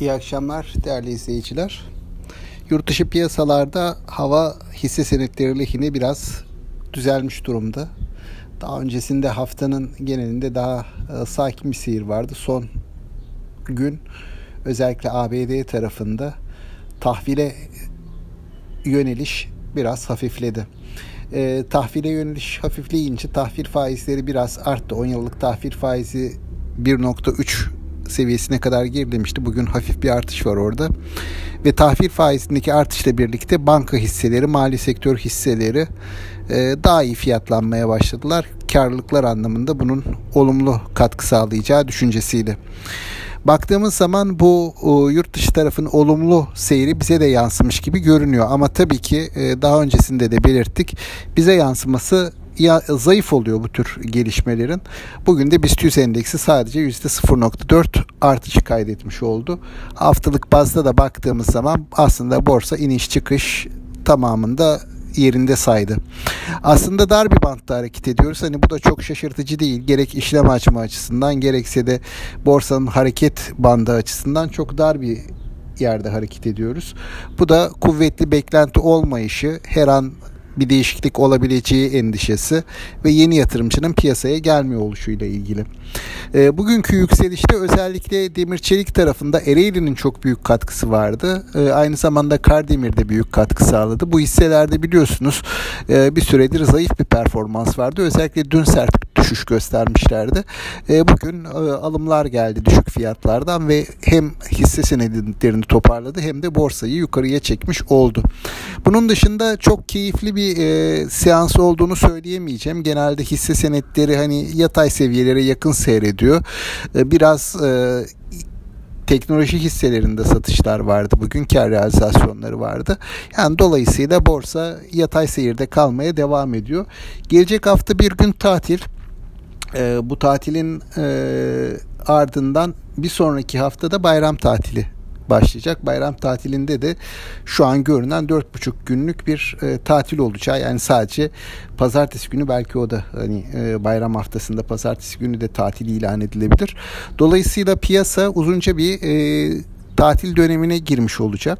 İyi akşamlar değerli izleyiciler. Yurt dışı piyasalarda hava hisse senetleri lehine biraz düzelmiş durumda. Daha öncesinde haftanın genelinde daha e, sakin bir seyir vardı. Son gün özellikle ABD tarafında tahvile yöneliş biraz hafifledi. E, tahvile yöneliş hafifleyince tahvil faizleri biraz arttı. 10 yıllık tahvil faizi 1.3 seviyesine kadar gerilemişti. Bugün hafif bir artış var orada. Ve tahvil faizindeki artışla birlikte banka hisseleri, mali sektör hisseleri e, daha iyi fiyatlanmaya başladılar. Karlılıklar anlamında bunun olumlu katkı sağlayacağı düşüncesiyle. Baktığımız zaman bu e, yurt dışı tarafın olumlu seyri bize de yansımış gibi görünüyor. Ama tabii ki e, daha öncesinde de belirttik. Bize yansıması ya, zayıf oluyor bu tür gelişmelerin. Bugün de BIST 100 endeksi sadece %0.4 artışı kaydetmiş oldu. Haftalık bazda da baktığımız zaman aslında borsa iniş çıkış tamamında yerinde saydı. Aslında dar bir bantta hareket ediyoruz. Hani bu da çok şaşırtıcı değil. Gerek işlem açma açısından gerekse de borsanın hareket bandı açısından çok dar bir yerde hareket ediyoruz. Bu da kuvvetli beklenti olmayışı, her an bir değişiklik olabileceği endişesi ve yeni yatırımcının piyasaya gelmiyor oluşuyla ilgili. E, bugünkü yükselişte özellikle demir çelik tarafında Ereğli'nin çok büyük katkısı vardı. E, aynı zamanda Kardemir de büyük katkı sağladı. Bu hisselerde biliyorsunuz e, bir süredir zayıf bir performans vardı. Özellikle dün sert düşüş göstermişlerdi. E, bugün e, alımlar geldi düşük fiyatlardan ve hem hisse senedlerini toparladı hem de borsayı yukarıya çekmiş oldu. Bunun dışında çok keyifli bir e, seans olduğunu söyleyemeyeceğim. Genelde hisse senetleri hani yatay seviyelere yakın seyrediyor. E, biraz e, teknoloji hisselerinde satışlar vardı. Bugün kar realizasyonları vardı. Yani dolayısıyla borsa yatay seyirde kalmaya devam ediyor. Gelecek hafta bir gün tatil. E, bu tatilin e, ardından bir sonraki haftada bayram tatili başlayacak. Bayram tatilinde de şu an görünen 4,5 günlük bir e, tatil olacağı. Yani sadece pazartesi günü belki o da hani e, bayram haftasında pazartesi günü de tatil ilan edilebilir. Dolayısıyla piyasa uzunca bir e, tatil dönemine girmiş olacak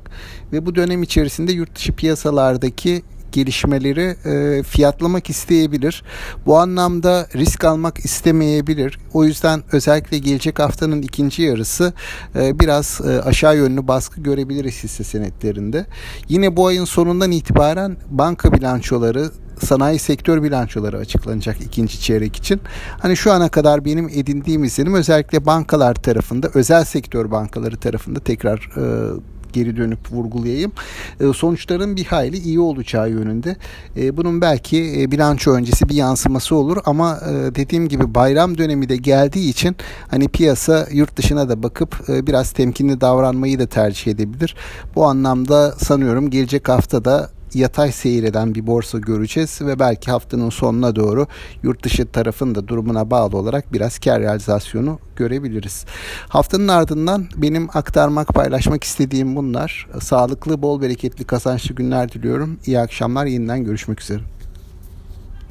ve bu dönem içerisinde yurt dışı piyasalardaki gelişmeleri e, fiyatlamak isteyebilir. Bu anlamda risk almak istemeyebilir. O yüzden özellikle gelecek haftanın ikinci yarısı e, biraz e, aşağı yönlü baskı görebiliriz hisse senetlerinde. Yine bu ayın sonundan itibaren banka bilançoları sanayi sektör bilançoları açıklanacak ikinci çeyrek için. Hani şu ana kadar benim edindiğim izlenim özellikle bankalar tarafında, özel sektör bankaları tarafında tekrar e, geri dönüp vurgulayayım. E, sonuçların bir hayli iyi olacağı yönünde. E, bunun belki e, bilanço öncesi bir yansıması olur ama dediğim gibi bayram dönemi de geldiği için hani piyasa yurt dışına da bakıp biraz temkinli davranmayı da tercih edebilir. Bu anlamda sanıyorum gelecek haftada yatay seyreden bir borsa göreceğiz ve belki haftanın sonuna doğru yurt dışı tarafın da durumuna bağlı olarak biraz kar realizasyonu görebiliriz. Haftanın ardından benim aktarmak, paylaşmak istediğim bunlar. Sağlıklı, bol bereketli, kazançlı günler diliyorum. İyi akşamlar, yeniden görüşmek üzere.